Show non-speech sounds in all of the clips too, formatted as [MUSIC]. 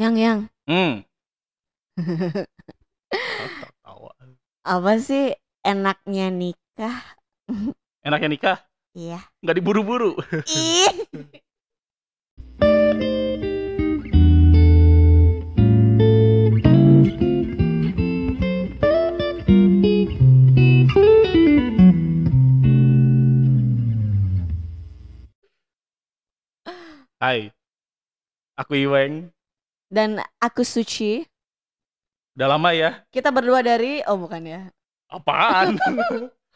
Yang yang Hmm. [LAUGHS] Apa sih enaknya nikah? [LAUGHS] Enaknya nikah Iya. nggak diburu-buru. [LAUGHS] Hai. Aku Iweng. Dan aku Suci. Udah lama ya? Kita berdua dari oh bukan ya. Apaan?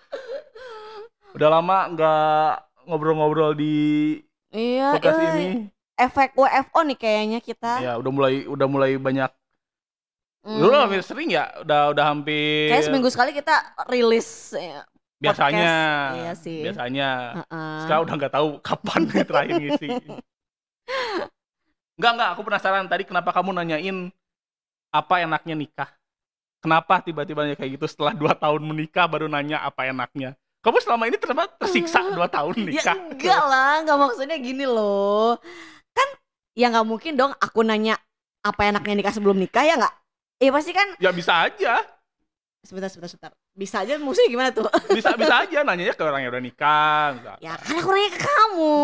[LAUGHS] Udah lama nggak ngobrol-ngobrol di Iya, podcast iya. ini. efek WFO nih kayaknya kita. Ya, udah mulai udah mulai banyak. Hmm. Dulu hampir sering ya, udah udah hampir Kayak seminggu sekali kita rilis ya. biasanya. podcast. Iya sih. Biasanya. Heeh. Sekarang udah nggak tahu kapan [LAUGHS] terakhir ngisi. [LAUGHS] Enggak, enggak, aku penasaran tadi kenapa kamu nanyain apa enaknya nikah. Kenapa tiba-tiba kayak gitu setelah 2 tahun menikah baru nanya apa enaknya. Kamu selama ini ternyata tersiksa 2 tahun Ya nikah. enggak lah, enggak maksudnya gini loh. Kan ya nggak mungkin dong aku nanya apa enaknya nikah sebelum nikah ya nggak? Eh pasti kan Ya bisa aja. sebentar sebentar sebentar. Bisa aja maksudnya gimana tuh? Bisa bisa aja nanyanya ke orang yang udah nikah. misalkan. ya kan aku nanya ke kamu.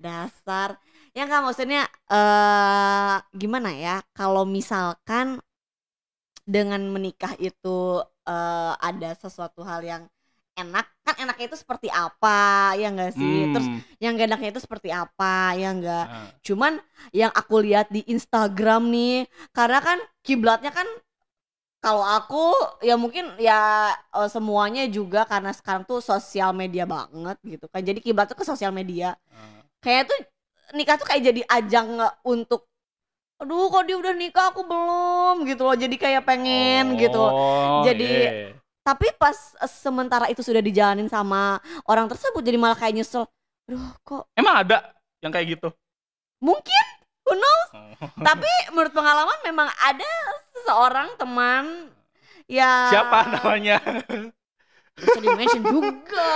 Dasar. Ya nggak maksudnya eh gimana ya? Kalau misalkan dengan menikah itu eh ada sesuatu hal yang enak kan enaknya itu seperti apa ya enggak sih terus Hmm, yang gak enaknya itu seperti apa ya enggak nah. Cuman yang aku lihat di Instagram nih, karena kan kiblatnya kan kalau aku ya mungkin ya eh, semuanya juga karena sekarang tuh sosial media banget gitu kan. Jadi kiblat tuh ke sosial media. Nah. Kayak tuh nikah tuh kayak jadi ajang untuk aduh kok dia udah nikah aku belum gitu loh. Jadi kayak pengen gitu. Oh, Jadi- iya. Tapi pas eh, sementara itu sudah dijalanin sama orang tersebut jadi malah kayak nyesel. Aduh kok Emang ada yang kayak gitu? mungkin who knows Oh. tapi menurut pengalaman memang ada seseorang teman ya Siapa namanya? bisa di mention juga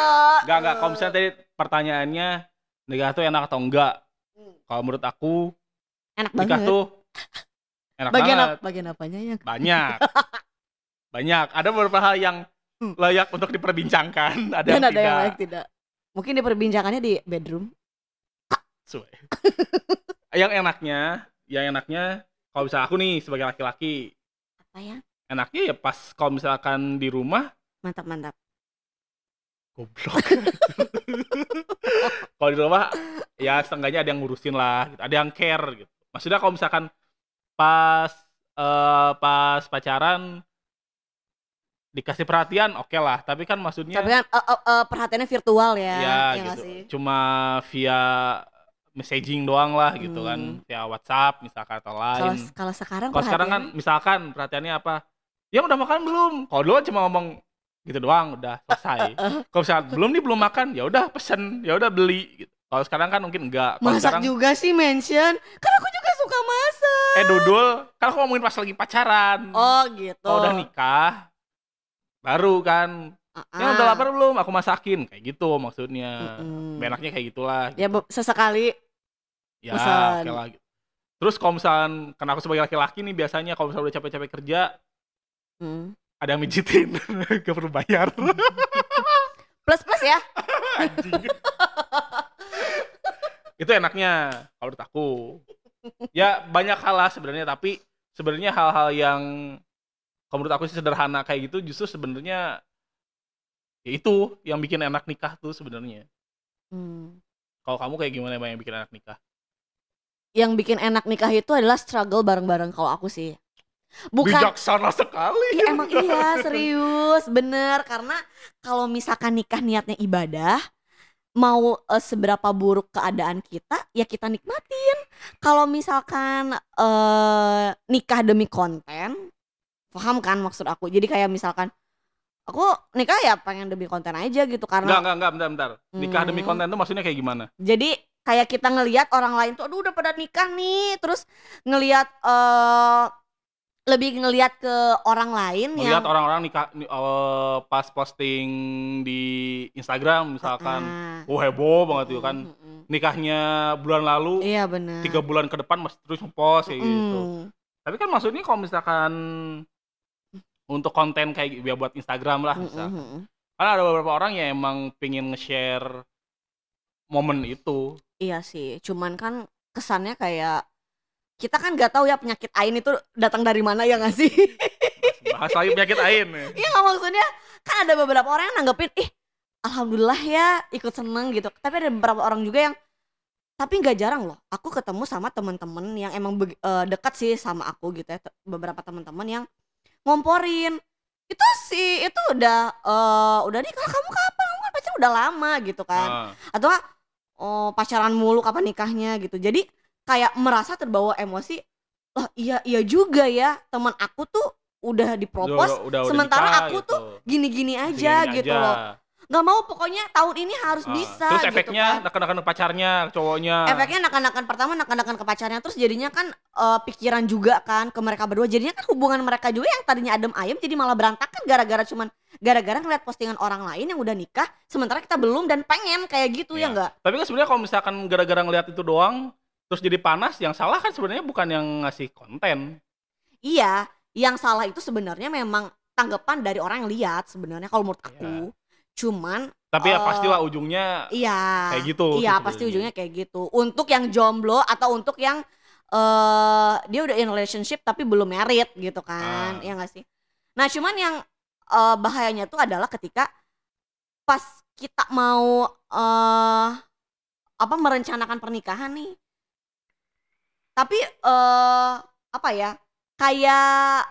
Enggak, enggak. Kalau misalnya tadi pertanyaannya nikah tuh enak atau enggak? Hmm. Kalau menurut aku enak nikah banget tuh enak bagian banget. apa bagian apanya ya Banyak. [LAUGHS] Banyak. Ada beberapa hal yang Hmm. layak untuk diperbincangkan, ada dan yang ada tidak. yang lain tidak mungkin diperbincangannya di bedroom Suwe. [LAUGHS] yang enaknya, yang enaknya kalau misalnya aku nih sebagai laki-laki, apa ya enaknya ya pas kalau misalkan di rumah mantap mantap goblok. [LAUGHS] kalau di rumah ya setengahnya ada yang ngurusin lah, gitu. ada yang care gitu. Maksudnya kalau misalkan pas eh, pas pacaran dikasih perhatian oke lah, tapi kan maksudnya tapi kan eh, eh, eh, perhatiannya virtual ya ya ya nggak gitu. sih Cuma via messaging doang lah gitu kan, Hmm. via WhatsApp misalkan atau lain. kalau sekarang Kalau sekarang kan misalkan perhatiannya apa? Yang udah makan belum? Kalau dulu cuma ngomong gitu doang udah selesai. [LAUGHS] Kalau misalkan belum nih belum makan, ya udah pesen, ya udah beli gitu. Kalau sekarang kan mungkin enggak. Kalau masak sekarang juga sih mention kan aku juga suka masak eh dudul, kan aku ngomongin pas lagi pacaran. oh gitu Kalau udah nikah baru kan, Ah, ya udah lapar belum? Aku masakin kayak gitu maksudnya. Mm-mm. Enaknya kayak gitulah. ya be- sesekali Ya, oke lah. gitu. Terus kalau misalkan, karena aku sebagai laki-laki nih biasanya kalau misalnya udah capek-capek kerja, Hmm. Ada yang mijitin, [LAUGHS] gak perlu bayar. [LAUGHS] plus plus ya [LAUGHS] Anjing. itu enaknya kalau menurut aku ya banyak hal lah sebenarnya tapi sebenarnya hal-hal yang kalau menurut aku sih sederhana kayak gitu justru sebenarnya ya itu yang bikin enak nikah tuh sebenarnya Hmm. kalau kamu kayak gimana emang yang bikin enak nikah yang bikin enak nikah itu adalah struggle bareng-bareng kalau aku sih bukan. Bijaksana sekali. Iya, emang iya serius. Bener karena kalau misalkan nikah niatnya ibadah mau eh, seberapa buruk keadaan kita ya kita nikmatin. Kalau misalkan eh nikah demi konten paham kan maksud aku? Jadi kayak misalkan aku nikah ya pengen demi konten aja gitu enggak karena enggak enggak bentar bentar. Nikah demi Hmm. konten tuh maksudnya kayak gimana? Jadi kayak kita ngelihat orang lain tuh aduh udah pada nikah nih. Terus ngelihat eh lebih ngelihat ke orang lain Melihat yang orang-orang nikah ni- eh, pas posting di Instagram misalkan, Ah, oh heboh banget tuh kan. Nikahnya bulan lalu, iya benar tiga bulan ke depan masih terus ngepost kayak gitu. Mm, Tapi kan maksudnya kalau misalkan untuk konten kayak ya buat Instagram lah mm, misal. mm, mm. Kan ada beberapa orang yang emang pengen nge-share momen itu. iya sih cuman kan kesannya kayak kita kan nggak tahu ya penyakit Ain itu datang dari mana ya nggak sih [LAUGHS] Bahas lagi penyakit Ain. Iya nggak maksudnya kan ada beberapa orang yang nanggepin ih alhamdulillah ya ikut seneng gitu. Tapi ada beberapa orang juga yang tapi nggak jarang loh. Aku ketemu sama teman-teman yang emang eh, dekat sih sama aku gitu ya. Beberapa teman-teman yang ngomporin itu sih itu udah eh, udah nih kalau kamu kapan kamu kan pacaran udah lama gitu kan Ah, atau oh pacaran mulu kapan nikahnya gitu jadi kayak merasa terbawa emosi oh iya iya juga ya teman aku tuh udah dipropos udah, udah, udah sementara nikah aku gitu. tuh gini-gini aja Gini gitu aja. loh nggak mau pokoknya tahun ini harus Ah, bisa Terus gitu efeknya kan. neken-neken pacarnya, cowoknya. efeknya nakan-nakan pertama nakan-nakan ke pacarnya terus jadinya kan eh, pikiran juga kan ke mereka berdua jadinya kan hubungan mereka juga yang tadinya adem ayem jadi malah berantakan gara-gara cuman gara-gara ngeliat postingan orang lain yang udah nikah sementara kita belum dan pengen kayak gitu Iya. ya enggak Tapi kan sebenarnya kalau misalkan gara-gara ngelihat itu doang terus jadi panas, yang salah kan sebenarnya bukan yang ngasih konten. iya yang salah itu sebenarnya memang tanggapan dari orang yang lihat sebenarnya kalau menurut aku cuman Tapi ya Eh, pastilah ujungnya iya kayak gitu. Iya pasti ujungnya kayak gitu. Untuk yang jomblo atau untuk yang eh dia udah in relationship tapi belum married gitu kan, Ah. ya nggak sih? Nah cuman yang eh, bahayanya tuh adalah ketika pas kita mau eh apa merencanakan pernikahan nih, tapi eh apa ya kayak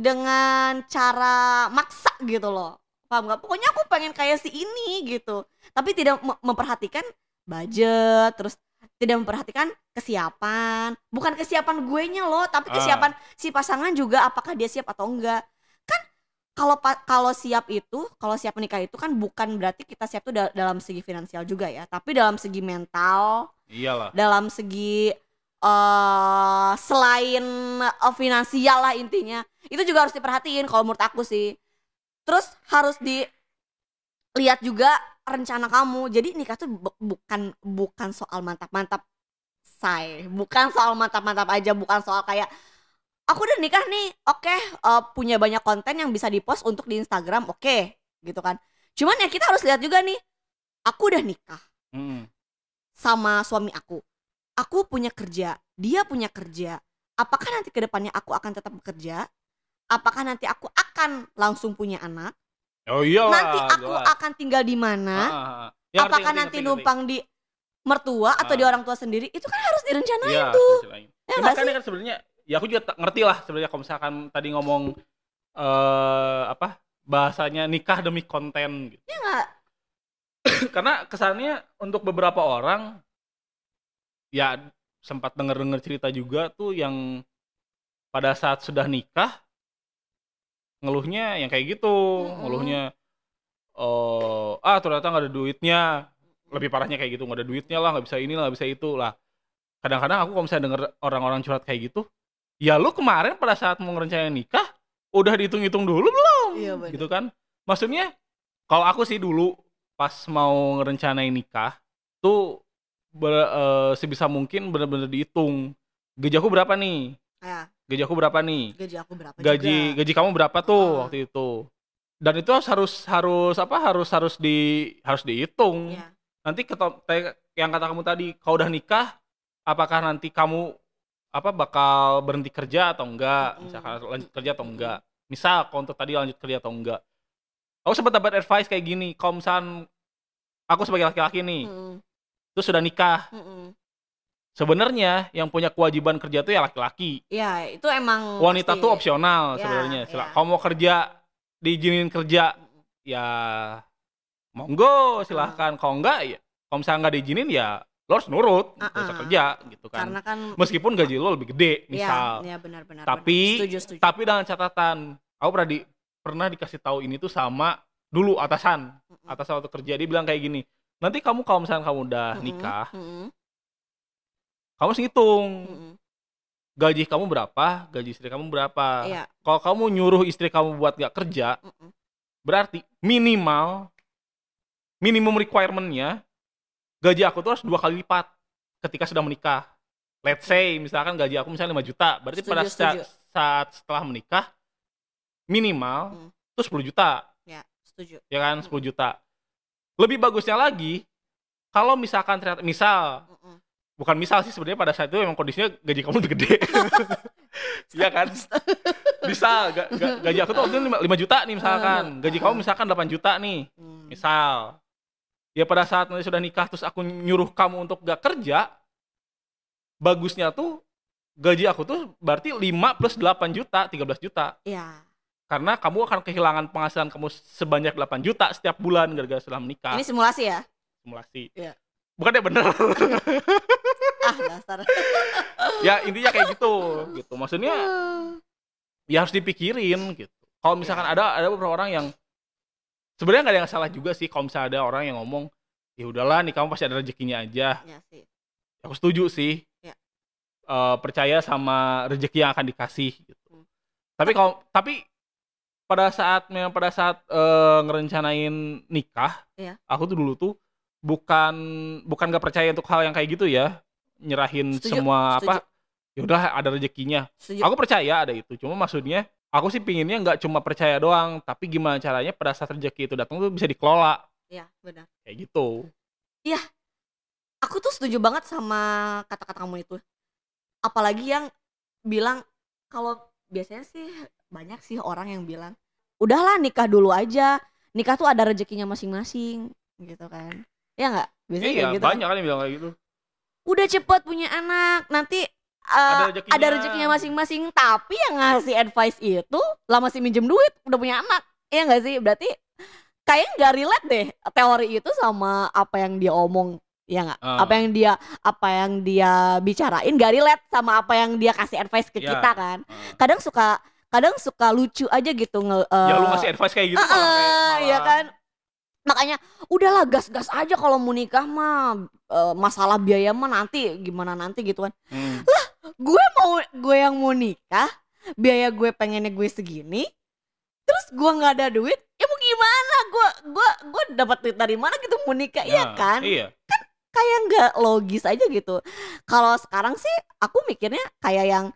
dengan cara maksa gitu loh, paham nggak? Pokoknya aku pengen kayak si ini gitu tapi tidak me- memperhatikan budget terus tidak memperhatikan kesiapan bukan kesiapan gue nya loh tapi Ah. kesiapan si pasangan juga apakah dia siap atau enggak kan kalau kalau siap itu kalau siap menikah itu kan bukan berarti kita siap tuh da- dalam segi finansial juga ya tapi dalam segi mental Iyalah. dalam segi eh selain eh, finansial lah intinya itu juga harus diperhatiin kalau menurut aku sih terus harus dilihat juga rencana kamu jadi nikah tuh bu- bukan bukan soal mantap-mantap say bukan soal mantap-mantap aja bukan soal kayak aku udah nikah nih oke eh, punya banyak konten yang bisa dipost untuk di Instagram oke gitu kan cuman ya kita harus lihat juga nih aku udah nikah Mm-mm. sama suami aku. Aku punya kerja, dia punya kerja. Apakah nanti ke depannya aku akan tetap bekerja? Apakah nanti aku akan langsung punya anak? Oh iyalah. nanti aku jelas. akan tinggal di mana? Ah, ah, ah. Ya, ngerti, Apakah ngerti, nanti ngerti, numpang di mertua atau di Ah. orang tua sendiri? Itu kan harus ngerti. direncanain Iya, tuh. Ya Ya, kan sebenarnya ya aku juga ngerti lah sebenarnya kalau misalkan tadi ngomong eh apa bahasanya nikah demi konten gitu. Ya nggak? [COUGHS] Karena kesannya untuk beberapa orang ya sempat denger-denger cerita juga tuh yang pada saat sudah nikah ngeluhnya yang kayak gitu, Mm-mm. ngeluhnya oh ah ternyata nggak ada duitnya. Lebih parahnya kayak gitu, nggak ada duitnya lah, nggak bisa ini lah, nggak bisa itu lah. Kadang-kadang aku kalau misalnya denger orang-orang curhat kayak gitu, ya lu kemarin pada saat mau ngerencanain nikah udah dihitung-hitung dulu belum? Iya, bener. gitu kan? Maksudnya kalau aku sih dulu pas mau ngerencanain nikah tuh ber- eh, sebisa mungkin bener-bener dihitung. Gaji aku berapa nih? Ya, gaji aku berapa nih? Gaji aku berapa gaji juga? gaji kamu berapa tuh Ah. waktu itu? Dan itu harus harus harus apa? Harus harus di harus dihitung. Ya. nanti kayak yang kata kamu tadi kalau udah nikah apakah nanti kamu apa bakal berhenti kerja atau enggak? Misalkan lanjut kerja atau enggak? Misal kalau untuk tadi lanjut kerja atau enggak? Aku sempat dapat advice kayak gini kalau misalkan aku sebagai laki-laki nih terus sudah nikah mm-mm. sebenarnya yang punya kewajiban kerja tuh ya laki-laki Ya, itu emang wanita pasti. tuh opsional Ya, sebenarnya ya. kalau mau kerja diizinin kerja ya monggo silahkan kalau enggak ya kalau misalnya nggak diizinin ya lo harus nurut usah Ah-ah. kerja gitu kan Karena kan meskipun gaji lo lebih gede misal Ya, ya benar-benar. Tapi- benar. setuju, setuju. tapi dengan catatan aku pernah di pernah dikasih tahu ini tuh sama dulu atasan atasan waktu kerja dia bilang kayak gini nanti kamu kalau misalnya kamu udah nikah mm-mm, kamu harus ngitung mm-mm. gaji kamu berapa, gaji istri kamu berapa. Iya. Kalau kamu nyuruh istri kamu buat gak kerja, Mm-mm. berarti minimal minimum requirement-nya gaji aku tuh harus dua kali lipat ketika sudah menikah. Let's say misalkan gaji aku misalnya 5 juta, berarti Setuju, pada saat, setuju. saat setelah menikah minimal Hmm. itu 10 juta, Ya, setuju. ya kan? Mm. 10 juta. Lebih bagusnya lagi kalau misalkan ternyata misal bukan misal sih sebenarnya pada saat itu memang kondisinya gaji kamu lebih gede. [LAUGHS] Iya kan? Bisa ga- ga- gaji aku tuh waktu itu 5, juta nih misalkan. Gaji kamu misalkan 8 juta nih. Hmm. Misal. Ya pada saat nanti sudah nikah terus aku nyuruh kamu untuk gak kerja, bagusnya tuh gaji aku tuh berarti 5 plus 8 juta, 13 juta. Iya. Karena kamu akan kehilangan penghasilan kamu sebanyak 8 juta setiap bulan gara-gara setelah menikah. Ini simulasi ya? simulasi. Iya. Bukan ya bener. [LAUGHS] Ah, dasar. [LAUGHS] ya intinya kayak gitu gitu. Maksudnya ya harus dipikirin gitu. Kalau misalkan Iya. ada ada beberapa orang yang sebenarnya nggak ada yang salah juga sih kalau misalnya ada orang yang ngomong ya udahlah nih kamu pasti ada rezekinya aja. Ya sih. Aku setuju sih. Iya. Eh, percaya sama rezeki yang akan dikasih gitu. Hmm. Tapi kalau tapi pada saat memang pada saat eh, ngerencanain nikah, Iya. aku tuh dulu tuh bukan bukan gak percaya untuk hal yang kayak gitu ya, nyerahin Setuju, semua setuju. apa ya udah ada rezekinya. Setuju. Aku percaya ada itu. Cuma maksudnya aku sih pinginnya nggak cuma percaya doang, tapi gimana caranya pada saat rezeki itu datang tuh bisa dikelola Iya, benar. kayak gitu. Aku tuh setuju banget sama kata-kata kamu itu. Apalagi yang bilang kalau biasanya sih banyak sih orang yang bilang, "Udahlah nikah dulu aja. Nikah tuh ada rezekinya masing-masing." gitu kan. Ya nggak? Biasanya iya, gitu. kan. banyak kan yang bilang kayak gitu. Udah cepet punya anak, nanti Ada uh, rezekinya. ada rezekinya masing-masing. Tapi yang ngasih advice itu lah masih minjem duit, udah punya anak. Iya nggak sih? Berarti kayaknya nggak relate deh teori itu sama apa yang dia omong. Ya nggak? Ah. Apa yang dia apa yang dia bicarain gak relate sama apa yang dia kasih advice ke Ya. kita kan. Heeh. Kadang suka kadang suka lucu aja gitu nge ya lu ngasih advice kayak gitu Ah, malah ah, ya kan? Makanya udahlah gas-gas aja kalau mau nikah mah eh, masalah biaya mah nanti gimana nanti gitu kan. Hmm. gue mau gue yang mau nikah biaya gue pengennya gue segini terus gue nggak ada duit ya mau gimana? Gue gue gue dapat duit dari mana gitu mau nikah Ya, iya. Kan Iya. kayak nggak logis aja gitu. Kalau sekarang sih aku mikirnya kayak yang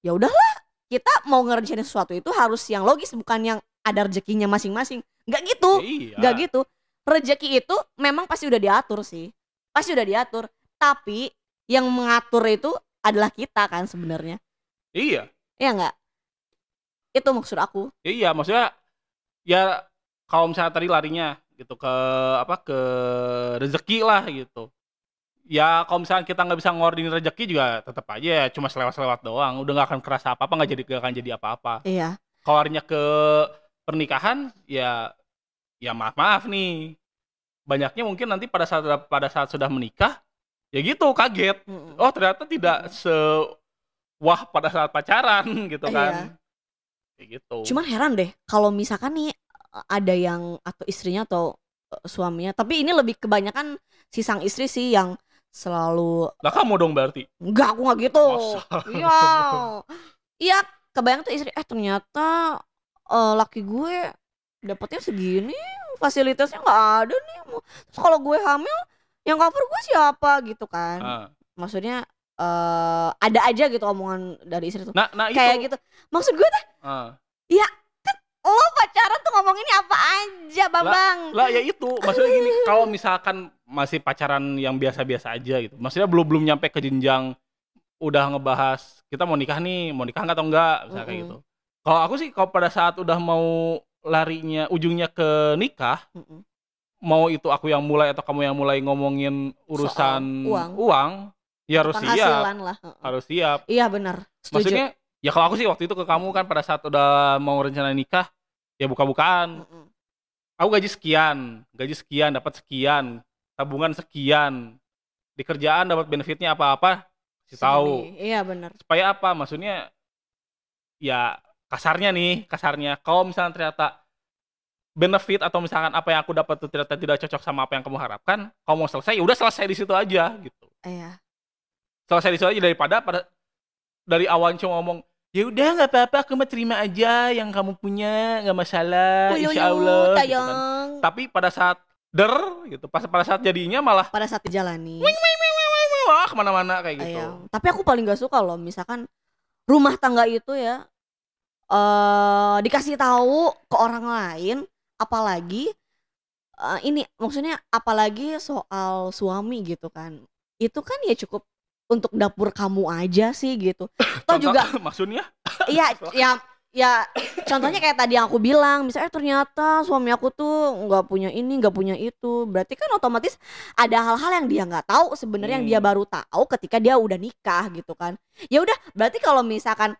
ya udahlah kita mau ngerencanain sesuatu itu harus yang logis bukan yang ada rezekinya masing-masing. Nggak gitu. Iya. nggak gitu. Rezeki itu memang pasti udah diatur sih. Pasti udah diatur. Tapi yang mengatur itu adalah kita kan sebenarnya. Iya. ya nggak? Itu maksud aku. Iya, maksudnya ya kalau misalnya tadi larinya gitu ke apa ke rezeki lah gitu. Ya kalau misalnya kita nggak bisa ngordin rezeki juga tetap aja ya cuma selewat-selewat doang. Udah nggak akan kerasa apa-apa, nggak jadi nggak akan jadi apa-apa. iya Kalau ke pernikahan ya ya maaf maaf nih. Banyaknya mungkin nanti pada saat pada saat sudah menikah ya gitu kaget. Oh ternyata tidak se wah pada saat pacaran [LAUGHS] gitu Iya. kan. Kayak gitu. cuman heran deh kalau misalkan nih ada yang atau istrinya atau eh, suaminya tapi ini lebih kebanyakan si sang istri sih yang selalu Lah kamu dong berarti. Enggak, aku nggak gitu. Iya. Iya, kebayang tuh istri, eh ternyata eh, laki gue dapetnya segini, fasilitasnya nggak ada nih. Mau- Terus kalau gue hamil, yang cover gue siapa gitu kan? Ah. Maksudnya eh ada aja gitu omongan dari istri tuh. Nah, nah itu. Kayak gitu. Maksud gue tuh, Ah. Lo pacaran tuh ngomonginnya apa aja, Bambang? Lah ya itu, maksudnya gini, kalau misalkan masih pacaran yang biasa-biasa aja gitu. Maksudnya belum belum nyampe ke jenjang udah ngebahas kita mau nikah nih, mau nikah nggak atau enggak, misalnya kayak Mm-mm. gitu. Kalau aku sih kalau pada saat udah mau larinya ujungnya ke nikah, Mm-mm. mau itu aku yang mulai atau kamu yang mulai ngomongin urusan uang. uang, ya harus siap, lah. Harus siap. Iya benar. Setuju. Maksudnya ya kalau aku sih waktu itu ke kamu kan pada saat udah mau rencana nikah, ya buka-bukaan. Aku gaji sekian, gaji sekian, dapat sekian, tabungan sekian, di kerjaan dapat benefitnya apa-apa, kasih tahu. Iya benar. Supaya apa? Maksudnya ya kasarnya nih, kasarnya kalau misalnya ternyata benefit atau misalkan apa yang aku dapat itu ternyata tidak cocok sama apa yang kamu harapkan, kamu mau selesai, ya udah selesai di situ aja gitu. Iya. Selesai di situ aja daripada pada dari awal cuma ngomong ya udah nggak apa-apa aku mah terima aja yang kamu punya nggak masalah Uyuyu, insya Allah gitu kan. tapi pada saat der gitu pas pada saat jadinya malah pada saat dijalani wah ke mana-mana kayak gitu Iya. Tapi aku paling gak suka loh, misalkan rumah tangga itu ya eh dikasih tahu ke orang lain, apalagi eh, ini maksudnya apalagi soal suami gitu kan. Itu kan ya cukup untuk dapur kamu aja sih gitu. [LAUGHS] Toh juga [LAUGHS] maksudnya Iya, [LAUGHS] ya ya contohnya kayak tadi yang aku bilang, misalnya ternyata suami aku tuh nggak punya ini, nggak punya itu. Berarti kan otomatis ada hal-hal yang dia nggak tahu sebenarnya yang dia Hmm. baru tahu ketika dia udah nikah gitu kan. Ya udah, berarti kalau misalkan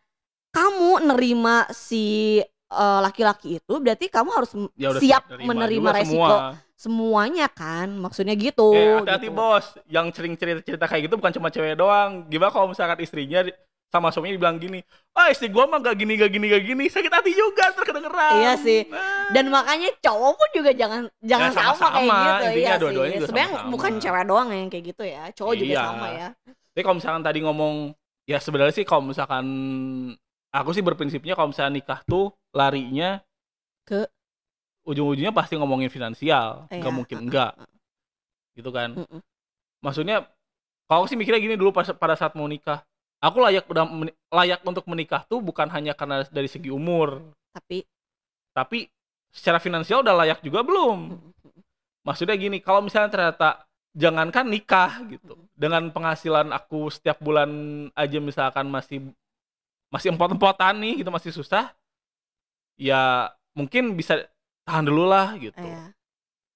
kamu nerima si eh, laki-laki itu, berarti kamu harus ya siap nerima menerima juga resiko semua. semuanya kan. Maksudnya gitu. Eh, hati-hati gitu. bos, yang sering cerita-cerita kayak gitu bukan cuma cewek doang. Gimana kalau misalkan istrinya sama suaminya dibilang gini, ah istri gua mah gak gini, gak gini, gak gini, sakit hati juga, terkedengeran. Iya sih. Nah. Dan makanya cowok pun juga jangan jangan sama sama-sama, kayak gitu iya dua-duanya sih. juga Sebenarnya bukan cewek doang yang kayak gitu ya, cowok juga Iya. sama ya. Tapi kalau misalkan tadi ngomong, ya sebenarnya sih kalau misalkan aku sih berprinsipnya kalau misalkan nikah tuh larinya Ke? ujung-ujungnya pasti ngomongin finansial, Iya, nggak mungkin uh, enggak, uh. gitu kan. Mm-mm. Maksudnya kalau sih mikirnya gini dulu pas pada saat mau nikah, aku layak udah layak untuk menikah tuh bukan hanya karena dari segi umur, Tapi tapi secara finansial udah layak juga belum. Maksudnya gini, kalau misalnya ternyata jangankan nikah gitu, dengan penghasilan aku setiap bulan aja misalkan masih masih empot-empotan nih gitu masih susah, ya mungkin bisa tahan dulu lah gitu. ya,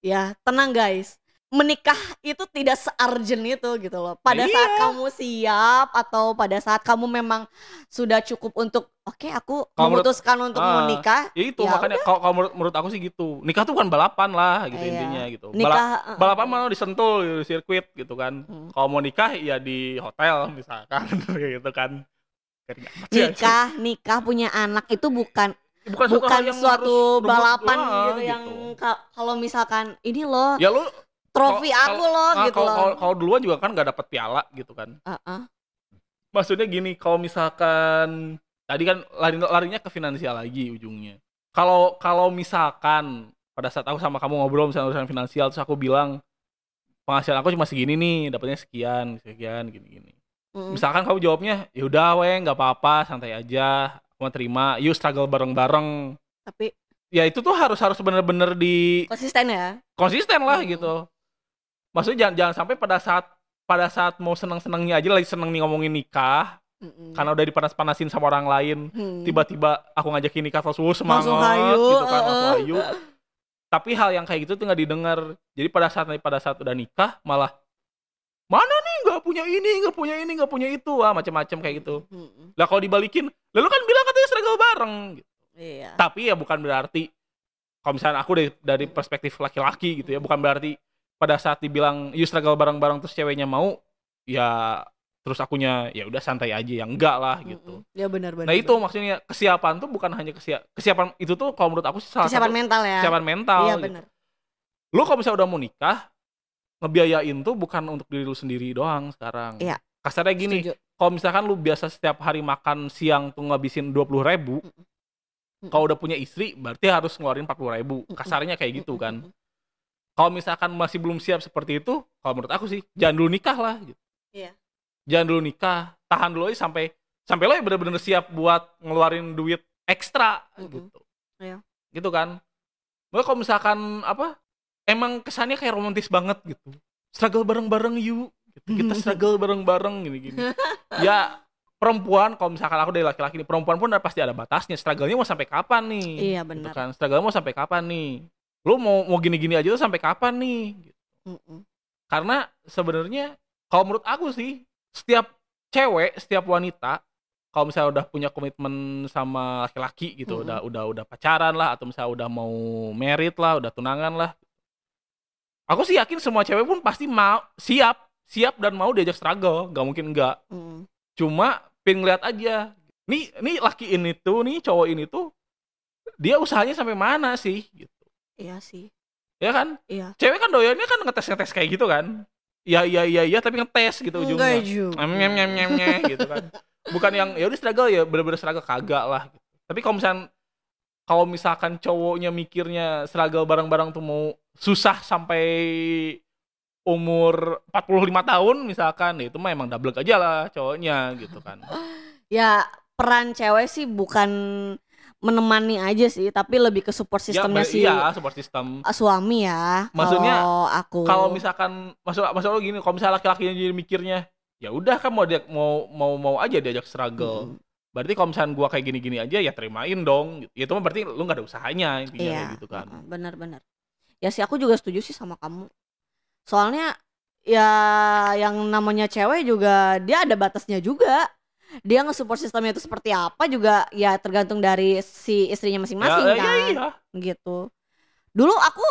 ya tenang guys. Menikah itu tidak searjen itu gitu loh. Pada Iya. saat kamu siap atau pada saat kamu memang sudah cukup untuk oke aku Kalau menurut- memutuskan untuk Ah, menikah, Ya itu Ya makanya kalau, kalau menurut, menurut aku sih gitu. Nikah tuh bukan balapan lah gitu Iya. intinya gitu. Bala- nikah uh, balapan mau disentul di sirkuit gitu kan. Hmm. Kalau mau nikah ya di hotel misalkan [LAUGHS] gitu kan. Nikah nikah punya anak itu bukan bukan, suatu bukan hal yang suatu balapan doang, gitu yang ka- kalau misalkan ini loh ya lu trofi kalau- aku loh nah, gitu kalau, loh. kalau duluan juga kan nggak dapet piala gitu kan. Uh-uh. Maksudnya gini, kalau misalkan tadi kan lari larinya ke finansial lagi ujungnya. Kalau kalau misalkan pada saat aku sama kamu ngobrol misalnya urusan finansial terus aku bilang penghasilan aku cuma segini nih, dapatnya sekian, sekian, gini-gini. Mm. Misalkan kamu jawabnya, ya udah weh, nggak apa-apa, santai aja, aku mau terima, yuk struggle bareng-bareng. Tapi Ya itu tuh harus harus bener-bener di konsisten ya. konsisten lah Hmm. gitu. Maksudnya jangan jangan sampai pada saat pada saat mau seneng-senengnya aja lagi seneng nih ngomongin nikah, Mm-mm. karena udah dipanas-panasin sama orang lain, Hmm. tiba-tiba aku ngajakin nikah terus wuh, semangat Langsung hayu, gitu kan langsung uh-uh. hayu. [LAUGHS] Tapi hal yang kayak gitu tuh nggak didengar. Jadi pada saat pada saat udah nikah malah mana nih nggak punya ini, nggak punya ini, nggak punya itu, ah macam-macam kayak gitu. Lah kalau dibalikin, lalu kan bilang katanya struggle bareng. Gitu. Iya. Tapi ya bukan berarti kalau misalnya aku dari dari perspektif laki-laki gitu ya, bukan berarti pada saat dibilang you struggle bareng-bareng terus ceweknya mau, ya terus akunya ya udah santai aja ya enggak lah gitu. Mm-mm. Ya benar-benar. Nah itu maksudnya kesiapan tuh bukan hanya kesiapan kesiapan itu tuh kalau menurut aku sih salah kesiapan satu mental ya. kesiapan mental. Iya gitu. benar. Lu kalau misalnya udah mau nikah, ngebiayain tuh bukan untuk diri lu sendiri doang sekarang. Iya. Kasarnya gini, kalau misalkan lu biasa setiap hari makan siang tuh ngabisin dua puluh ribu, Mm-mm. kalau udah punya istri berarti harus ngeluarin empat puluh ribu. Kasarnya kayak gitu kan. Kalau misalkan masih belum siap seperti itu, kalau menurut aku sih jangan dulu nikah lah. Gitu. Iya. Jangan dulu nikah, tahan dulu aja sampai sampai lo bener-bener siap buat ngeluarin duit ekstra Mm-mm. gitu. Iya. Gitu kan. Mau kalau misalkan apa? Emang kesannya kayak romantis banget gitu. Struggle bareng-bareng yuk. Gitu. Kita [LAUGHS] struggle bareng-bareng gini-gini. ya perempuan kalau misalkan aku dari laki-laki nih, perempuan pun pasti ada batasnya. Struggle-nya mau sampai kapan nih? Iya gitu benar. kan struggle mau sampai kapan nih lu mau mau gini-gini aja tuh sampai kapan nih Gitu. Karena sebenarnya kalau menurut aku sih setiap cewek setiap wanita kalau misalnya udah punya komitmen sama laki-laki gitu Mm-mm. udah udah udah pacaran lah atau misalnya udah mau merit lah udah tunangan lah aku sih yakin semua cewek pun pasti mau siap siap dan mau diajak struggle nggak mungkin enggak Mm. cuma pengen ngeliat aja nih nih laki ini tuh nih cowok ini tuh dia usahanya sampai mana sih gitu Iya sih. ya kan Iya. cewek kan doyannya kan ngetes ngetes kayak gitu kan iya iya iya iya tapi ngetes gitu Enggak ujungnya juga. Em, nyem nyem nyem nyem [LAUGHS] gitu kan bukan yang ya udah struggle ya bener-bener struggle kagak lah gitu. tapi kalau misalkan kalau misalkan cowoknya mikirnya struggle bareng-bareng tuh mau susah sampai umur 45 tahun misalkan ya itu mah emang double aja lah cowoknya gitu kan. [LAUGHS] Ya peran cewek sih bukan menemani aja sih, tapi lebih ke support sistemnya ya, si iya support system. uh, suami ya. Maksudnya, kalau aku. kalau misalkan masuk masuk lo gini kalau misalnya laki-lakinya jadi mikirnya ya udah kan mau dia mau mau mau aja diajak struggle. Mm, berarti kalau misalkan gua kayak gini-gini aja ya terimain dong. Ya itu mah berarti lu nggak ada usahanya intinya iya, gitu kan. benar-benar. Ya sih aku juga setuju sih sama kamu. Soalnya ya yang namanya cewek juga dia ada batasnya juga. Dia nge-support sistemnya itu seperti apa juga ya tergantung dari si istrinya masing-masing ya, ya, kan. iya gitu. Dulu aku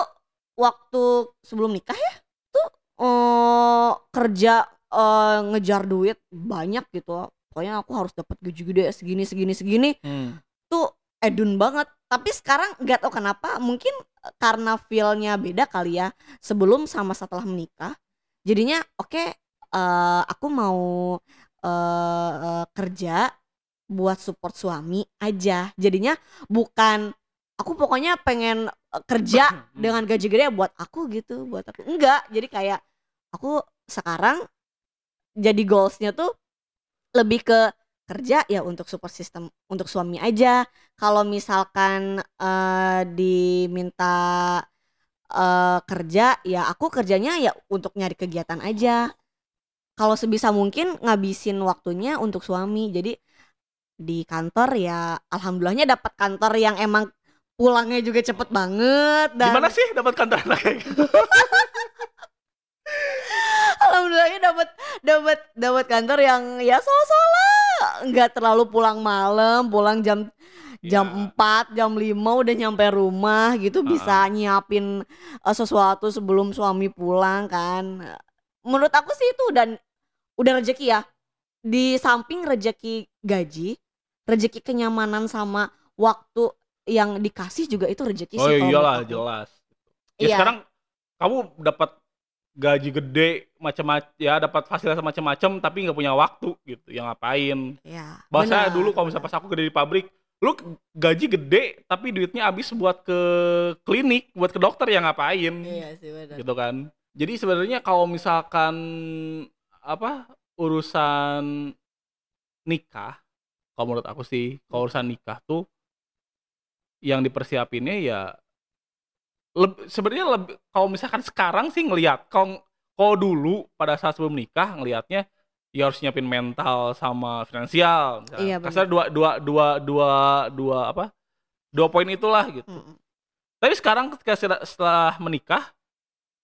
waktu sebelum nikah ya tuh eh, kerja eh, ngejar duit banyak gitu. Pokoknya aku harus dapat gaji gede segini segini segini Hmm. tuh edun banget. Tapi sekarang nggak tahu kenapa mungkin karena feel-nya beda kali ya sebelum sama setelah menikah. Jadinya oke eh, aku mau eh, eh, kerja buat support suami aja. Jadinya bukan aku pokoknya pengen eh, kerja [CLEARS THROAT] Hmm. dengan gaji gede buat aku gitu, buat aku. Enggak, jadi kayak aku sekarang jadi goalsnya tuh lebih ke kerja ya untuk support system untuk suami aja. Kalau misalkan eh, diminta eh, kerja ya aku kerjanya ya untuk nyari kegiatan aja. Kalau sebisa mungkin ngabisin waktunya untuk suami. Jadi di kantor ya alhamdulillahnya dapat kantor yang emang pulangnya juga cepet banget dan gimana sih dapat kantor kayak gitu [LAUGHS] alhamdulillahnya dapat dapat dapat kantor yang ya so-so lah nggak terlalu pulang malam pulang jam jam Ya. 4 jam 5 udah nyampe rumah gitu bisa nyiapin eh, sesuatu sebelum suami pulang kan menurut aku sih itu dan udah rezeki ya di samping rezeki gaji rezeki kenyamanan sama waktu yang dikasih juga itu rezeki oh sih kalau iyalah menurut aku. jelas ya Iya. sekarang kamu dapat gaji gede macam-macam ya dapat fasilitas macam-macam tapi nggak punya waktu gitu yang ngapain? Ya bahasa dulu kalau misalnya pas aku kerja di pabrik lu gaji gede tapi duitnya habis buat ke klinik buat ke dokter yang ngapain? Iya sih benar. Gitu kan. Jadi sebenarnya kalau misalkan apa urusan nikah kalau menurut aku sih kalau urusan nikah tuh yang dipersiapinnya ya leb- sebenarnya lebih kalau misalkan sekarang sih ngelihat kalau kalau dulu pada saat sebelum nikah ngelihatnya ya harus nyiapin mental sama finansial misalnya. Iya, kasar dua dua dua dua dua apa dua poin itulah gitu Mm-mm. tapi sekarang ketika setelah, setelah menikah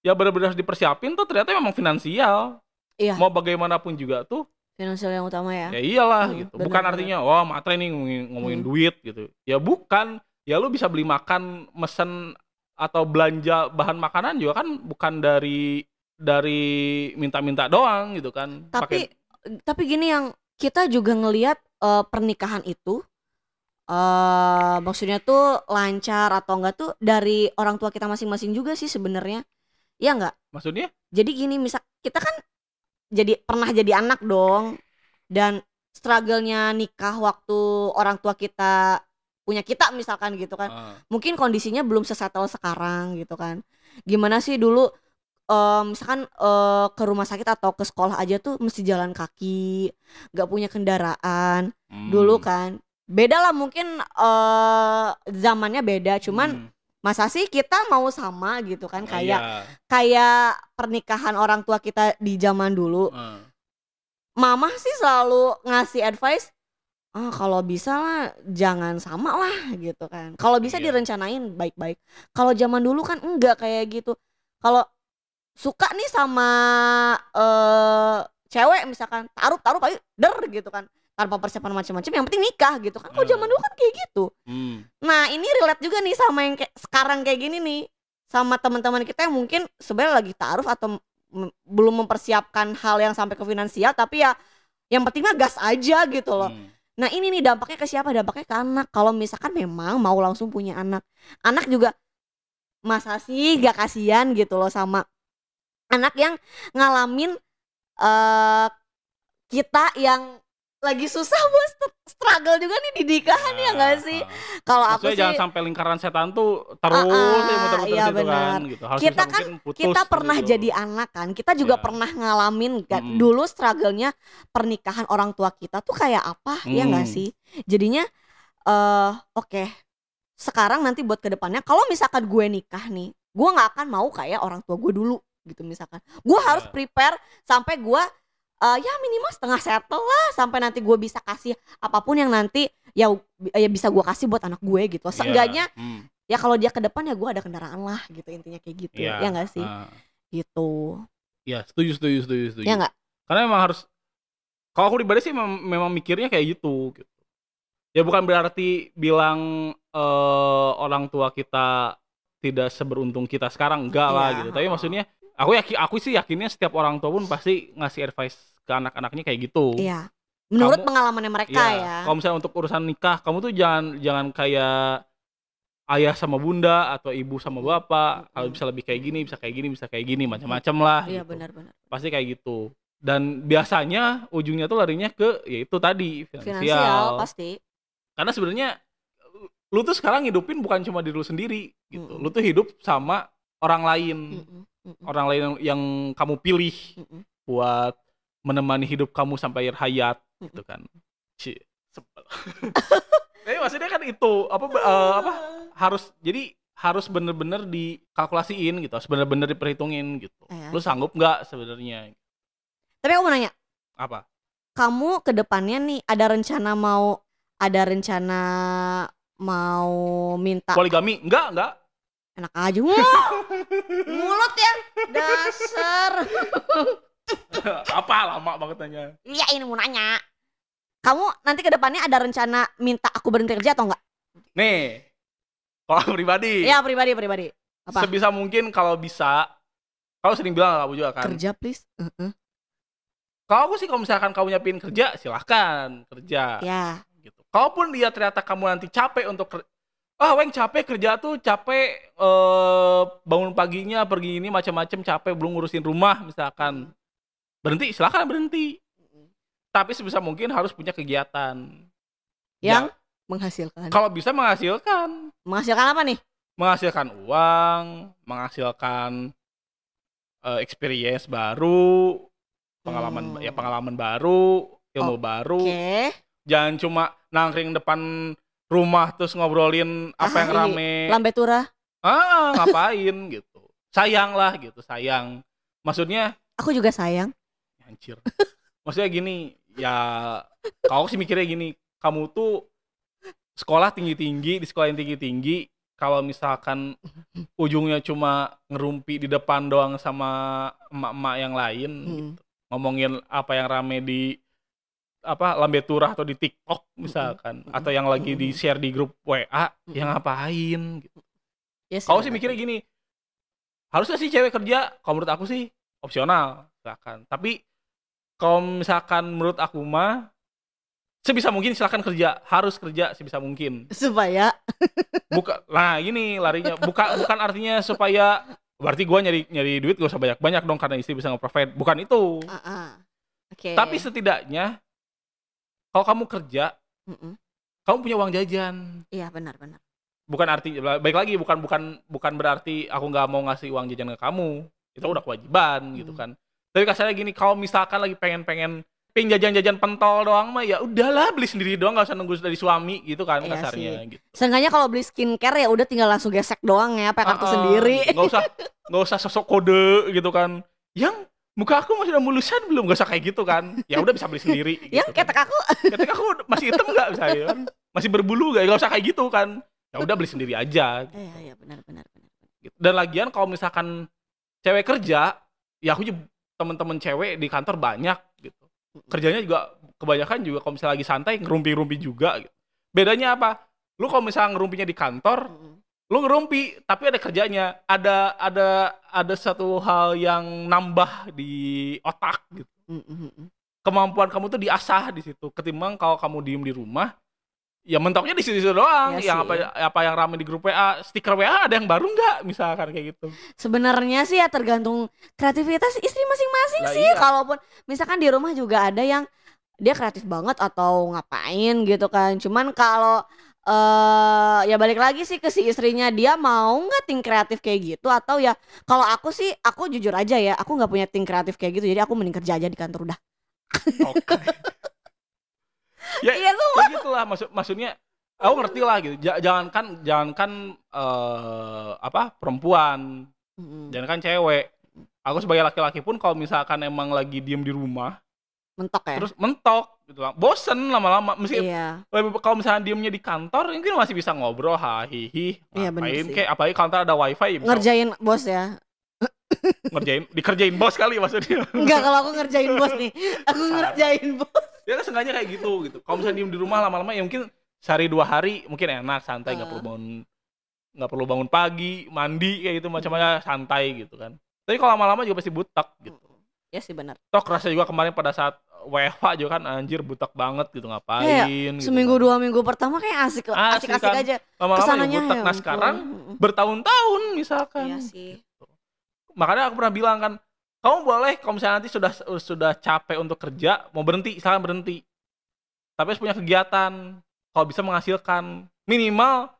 ya benar-benar harus dipersiapin tuh ternyata memang finansial Iya. mau bagaimanapun juga tuh finansial yang utama ya ya iyalah Hmm, gitu benar, bukan benar. artinya wah matre nih ngomongin, ngomongin Hmm. duit gitu ya bukan ya lu bisa beli makan mesen atau belanja bahan makanan juga kan bukan dari dari minta-minta doang gitu kan. Tapi Pakai- tapi gini yang kita juga ngelihat eh, pernikahan itu eh maksudnya tuh lancar atau enggak tuh dari orang tua kita masing-masing juga sih sebenarnya. Ya enggak? Maksudnya? Jadi gini misal kita kan jadi pernah jadi anak dong dan struggle-nya nikah waktu orang tua kita punya kita misalkan gitu kan. Ah, mungkin kondisinya belum sesettle sekarang gitu kan. Gimana sih dulu eh, misalkan eh, ke rumah sakit atau ke sekolah aja tuh mesti jalan kaki nggak punya kendaraan. Hmm, dulu kan beda lah mungkin eh zamannya beda. Cuman hmm, masa sih kita mau sama gitu kan oh kayak iya, kayak pernikahan orang tua kita di zaman dulu. Ah. mama sih selalu ngasih advice ah kalau bisa lah jangan sama lah gitu kan kalau bisa Iya. direncanain baik-baik kalau zaman dulu kan enggak kayak gitu kalau suka nih sama eh cewek misalkan taruh taruh ayo der gitu kan tanpa persiapan macam-macam yang penting nikah gitu kan kalau zaman Hmm. dulu kan kayak gitu hmm. Nah ini relate juga nih sama yang kayak sekarang kayak gini nih sama teman-teman kita yang mungkin sebenarnya lagi taruh atau belum mempersiapkan hal yang sampai ke finansial tapi ya yang penting mah gas aja gitu loh. hmm. Nah ini nih dampaknya ke siapa? Dampaknya ke anak. Kalau misalkan memang mau langsung punya anak, anak juga masa sih gak kasihan gitu loh sama anak yang ngalamin eh kita yang lagi susah buat st- struggle juga nih di nikahan ya nggak sih? Ah, Kalau ah. aku Maksudnya sih jangan sampai lingkaran setan tuh terus ah, ya muter-muter iya situ benar. kan gitu. Harus Kita kan- putus kita pernah gitu. jadi anak kan, kita juga Iya. pernah ngalamin kan Mm-mm. dulu struggle-nya pernikahan orang tua kita tuh kayak apa, ya nggak Hmm. sih? Jadinya eh oke, sekarang nanti buat ke depannya, kalau misalkan gue nikah nih, gue nggak akan mau kayak orang tua gue dulu gitu misalkan. Gue harus Iya. prepare sampai gue eh, ya minimal setengah settle lah sampai nanti gue bisa kasih apa pun yang nanti ya ya bisa gue kasih buat anak gue gitu. Iya. Seenggaknya Hmm. ya kalau dia ke depan ya gue ada kendaraan lah gitu intinya kayak gitu Iya. ya nggak sih Ah. gitu Iya, setuju, setuju, setuju, setuju. ya nggak Karena memang harus kalau aku pribadi sih memang, memang mikirnya kayak gitu, gitu. Ya bukan berarti bilang eh, orang tua kita tidak seberuntung kita sekarang enggak lah Iya, gitu. Tapi maksudnya aku yakin aku sih yakinnya setiap orang tua pun pasti ngasih advice ke anak-anaknya kayak gitu. iya menurut Kamu- pengalamannya mereka Iya, ya Kalau misalnya untuk urusan nikah, kamu tuh jangan jangan kayak ayah sama bunda atau ibu sama bapak. Kalau Mm-mm. bisa lebih kayak gini, bisa kayak gini, bisa kayak gini, macam-macam lah. iya gitu. benar-benar Pasti kayak gitu. Dan biasanya ujungnya tuh larinya ke yaitu tadi finansial. finansial pasti Karena sebenarnya lu tuh sekarang hidupin bukan cuma diri lu sendiri gitu. Mm-mm. Lu tuh hidup sama orang lain, Mm-mm, mm-mm, orang lain yang, yang kamu pilih mm-mm. buat menemani hidup kamu sampai akhir hayat Mm-mm. gitu kan. Ci, sebel. [LAUGHS] Tapi maksudnya kan itu apa eh, apa harus jadi harus bener-bener dikalkulasiin gitu, harus bener-bener diperhitungin gitu. Iya. Lu sanggup nggak sebenarnya? tapi aku mau nanya Apa? kamu ke depannya nih ada rencana mau ada rencana mau minta Poligami? Enggak, enggak. Enak aja. Wah, mulut ya. Dasar. [LAUGHS] Apa? Lama banget nanya. iya ini mau nanya. Kamu nanti ke depannya ada rencana minta aku berhenti kerja atau enggak? Nih, kalau pribadi, Iya pribadi pribadi. Apa? Sebisa mungkin kalau bisa, kalau sering bilang kamu juga kan. kerja please. Heeh. Kalau aku sih kalau misalkan kamu nyiapin kerja, silahkan kerja. ya gitu. Kalaupun dia ternyata kamu nanti capek untuk ah weng capek kerja tuh capek eh, bangun paginya pergi ini macam-macam capek belum ngurusin rumah misalkan. Berhenti silahkan berhenti. Tapi sebisa mungkin harus punya kegiatan. Yang Ya, menghasilkan. Kalau bisa menghasilkan. Menghasilkan apa nih? Menghasilkan uang menghasilkan eh, experience baru pengalaman Hmm. ya pengalaman baru ilmu baru. Oke jangan cuma nangkring depan rumah terus ngobrolin apa yang Ah, iya. rame lambe tura ah ngapain [LAUGHS] gitu sayang lah gitu sayang maksudnya aku juga sayang hancur maksudnya gini ya aku sih mikirnya gini kamu tuh sekolah tinggi tinggi di sekolah yang tinggi tinggi kalau misalkan ujungnya cuma ngerumpi di depan doang sama emak-emak yang lain Hmm. gitu. ngomongin apa yang rame di apa lambe turah atau di TikTok misalkan Mm-mm. atau yang lagi di share di grup WA Mm-mm. yang ngapain gitu. Yes, benar. sih mikirnya gini, harusnya sih cewek kerja, kalau menurut aku sih opsional, silakan. Tapi kalau misalkan menurut aku mah sebisa mungkin silakan kerja, harus kerja sebisa mungkin. supaya Buka, nah ini larinya, bukan bukan artinya supaya berarti gua nyari nyari duit gak usah banyak banyak dong karena istri bisa nge-provide, bukan itu. Ah, ah. oke Tapi setidaknya kalau kamu kerja, Mm-mm. kamu punya uang jajan. iya benar benar bukan arti baik lagi bukan bukan bukan berarti aku nggak mau ngasih uang jajan ke kamu itu udah kewajiban gitu Hmm. kan tapi kasarnya gini kalau misalkan lagi pengen pengen pengen jajan-jajan pentol doang mah ya udahlah beli sendiri doang nggak usah nunggu dari suami gitu kan Iya kasarnya sih. gitu Seenggaknya kalau beli skincare ya udah tinggal langsung gesek doang ya pakai kartu Ah, ah, sendiri nggak usah nggak usah sosok kode gitu kan yang muka aku masih udah mulusan belum gak usah kayak gitu kan ya udah bisa beli sendiri [LAUGHS] gitu yang kan. ketek aku ketek aku masih hitam nggak misalnya kan masih berbulu gak nggak usah kayak gitu kan ya udah beli sendiri aja iya iya benar benar benar gitu. Dan lagian kalau misalkan cewek kerja, ya aku juga temen-temen cewek di kantor banyak gitu. Kerjanya juga kebanyakan juga kalau misalnya lagi santai ngerumpi-rumpi juga gitu. Bedanya apa? Lu kalau misalnya ngerumpinya di kantor. Lu ngerumpi tapi ada kerjanya, ada ada ada satu hal yang nambah di otak gitu. Mm-mm, mm-mm. Kemampuan kamu tuh diasah di situ. Ketimbang kalau kamu diem di rumah, ya mentoknya di situ doang. Iya yang sih. apa apa yang rame di grup WA, stiker WA ada yang baru nggak misalkan kayak gitu. sebenarnya sih ya tergantung kreativitas istri masing-masing Lah sih iya. kalaupun misalkan di rumah juga ada yang dia kreatif banget atau ngapain gitu kan. Cuman kalau eh ya balik lagi sih ke si istrinya dia mau nggak ting kreatif kayak gitu atau ya kalau aku sih aku jujur aja ya aku nggak punya ting kreatif kayak gitu jadi aku mending kerja aja di kantor udah. Oke. [LAUGHS] ya, Iya tuh. ya gitulah maksud maksudnya aku ngerti lah gitu. Ja- jangankan jangankan eh apa perempuan, Mm-mm. jangankan cewek. Aku sebagai laki-laki pun kalau misalkan emang lagi diem di rumah, Mentok ya. terus mentok gitu lah. Bosen lama-lama. Meski iya. kalau misalnya diemnya di kantor, mungkin masih bisa ngobrol, hahihi, Iya, ngapain kayak apalagi kantor ada wifi, bisa Ngerjain bos ya. ngerjain, dikerjain bos kali maksudnya. Enggak kalau aku ngerjain bos nih. Aku ngerjain bos. ya kan sengaja kayak gitu gitu. Kalau misalnya diem di rumah lama-lama ya mungkin sehari dua hari mungkin enak santai nggak Ah. perlu bangun nggak perlu bangun pagi mandi kayak gitu macam-macam santai gitu kan. Tapi kalau lama-lama juga pasti butak gitu. Ya sih benar. Toh kerasa juga kemarin pada saat WFH juga kan anjir butak banget gitu ngapain. gitu Seminggu kan. dua minggu pertama kayak asik Asik asik-asik kan. aja. lama-lama ya Ke sananya butak. ya Nah ampun. sekarang bertahun-tahun misalkan. Iya sih. Makanya aku pernah bilang kan, kamu boleh kalau misalnya nanti sudah sudah capek untuk kerja, mau berhenti, silakan berhenti. Tapi harus punya kegiatan, kalau bisa menghasilkan minimal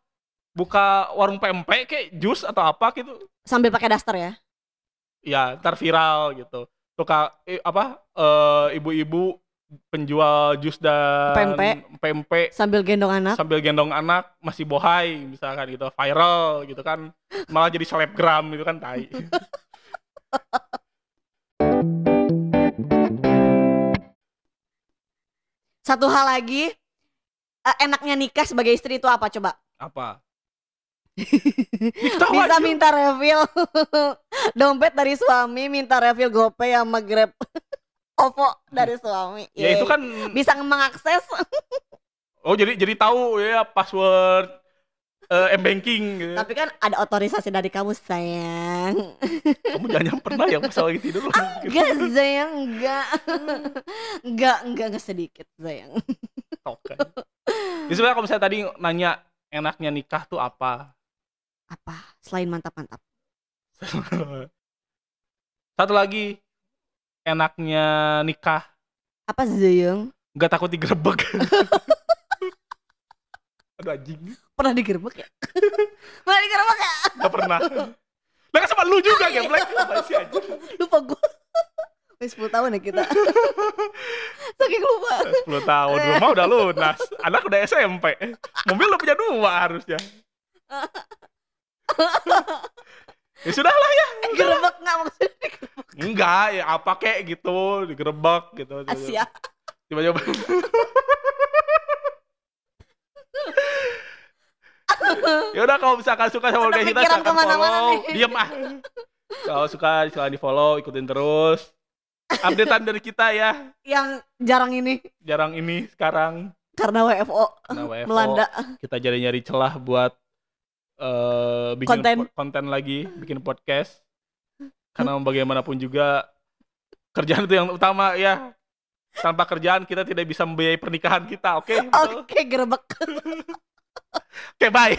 buka warung pempek kayak jus atau apa gitu, Sambil pakai daster ya. ya ntar viral gitu. Suka eh, apa eh, ibu-ibu penjual jus dan Pempek. pempek Sambil gendong anak. sambil gendong anak masih bohai misalkan gitu viral gitu kan malah jadi selebgram gitu kan tai Satu hal lagi, eh, enaknya nikah sebagai istri itu apa coba? apa Bisa aja. minta refill [LAUGHS] dompet dari suami, minta refill GoPay sama Grab [LAUGHS] OVO dari suami. ya itu kan bisa mengakses [LAUGHS] oh jadi jadi tahu ya password eh m banking gitu. tapi kan ada otorisasi dari kamu sayang. kamu jangan yang pernah ya pas lagi tidur gitu. Enggak sayang, enggak. Enggak, enggak, enggak sedikit sayang. Oke. Jadi sebenarnya kalau misalnya tadi nanya enaknya nikah tuh apa Apa? Selain mantap-mantap. [LAUGHS] satu lagi enaknya nikah Apa sayang? nggak takut digerebek [LAUGHS] aduh anjing Pernah digerebek ya? [LAUGHS] Pernah digerebek ya? nggak pernah lah kan sama lu juga geblek apa sih anjing Lupa gue. Wih 10 tahun ya kita. Saking lupa. 10 tahun rumah udah lunas anak udah SMP mobil lo punya dua harusnya [LAUGHS] ya sudah lah ya Gerebek enggak maksudnya? Digerebek. enggak ya apa kek gitu digerebek gitu Asia. tiba-tiba. [LAUGHS] Ya udah kalau misalkan suka sama Udah kita ke mana-mana follow. nih. diem ah. Kalau suka silahkan di follow ikutin terus. Updatean dari kita ya. Yang jarang ini. Jarang ini sekarang. Karena WFO, Karena WFO. melanda. kita jadi nyari celah buat eh bikin Konten. konten lagi bikin podcast karena bagaimanapun juga kerjaan itu yang utama ya tanpa kerjaan kita tidak bisa membiayai pernikahan kita oke [LAUGHS] Oke, gerebek. oke bye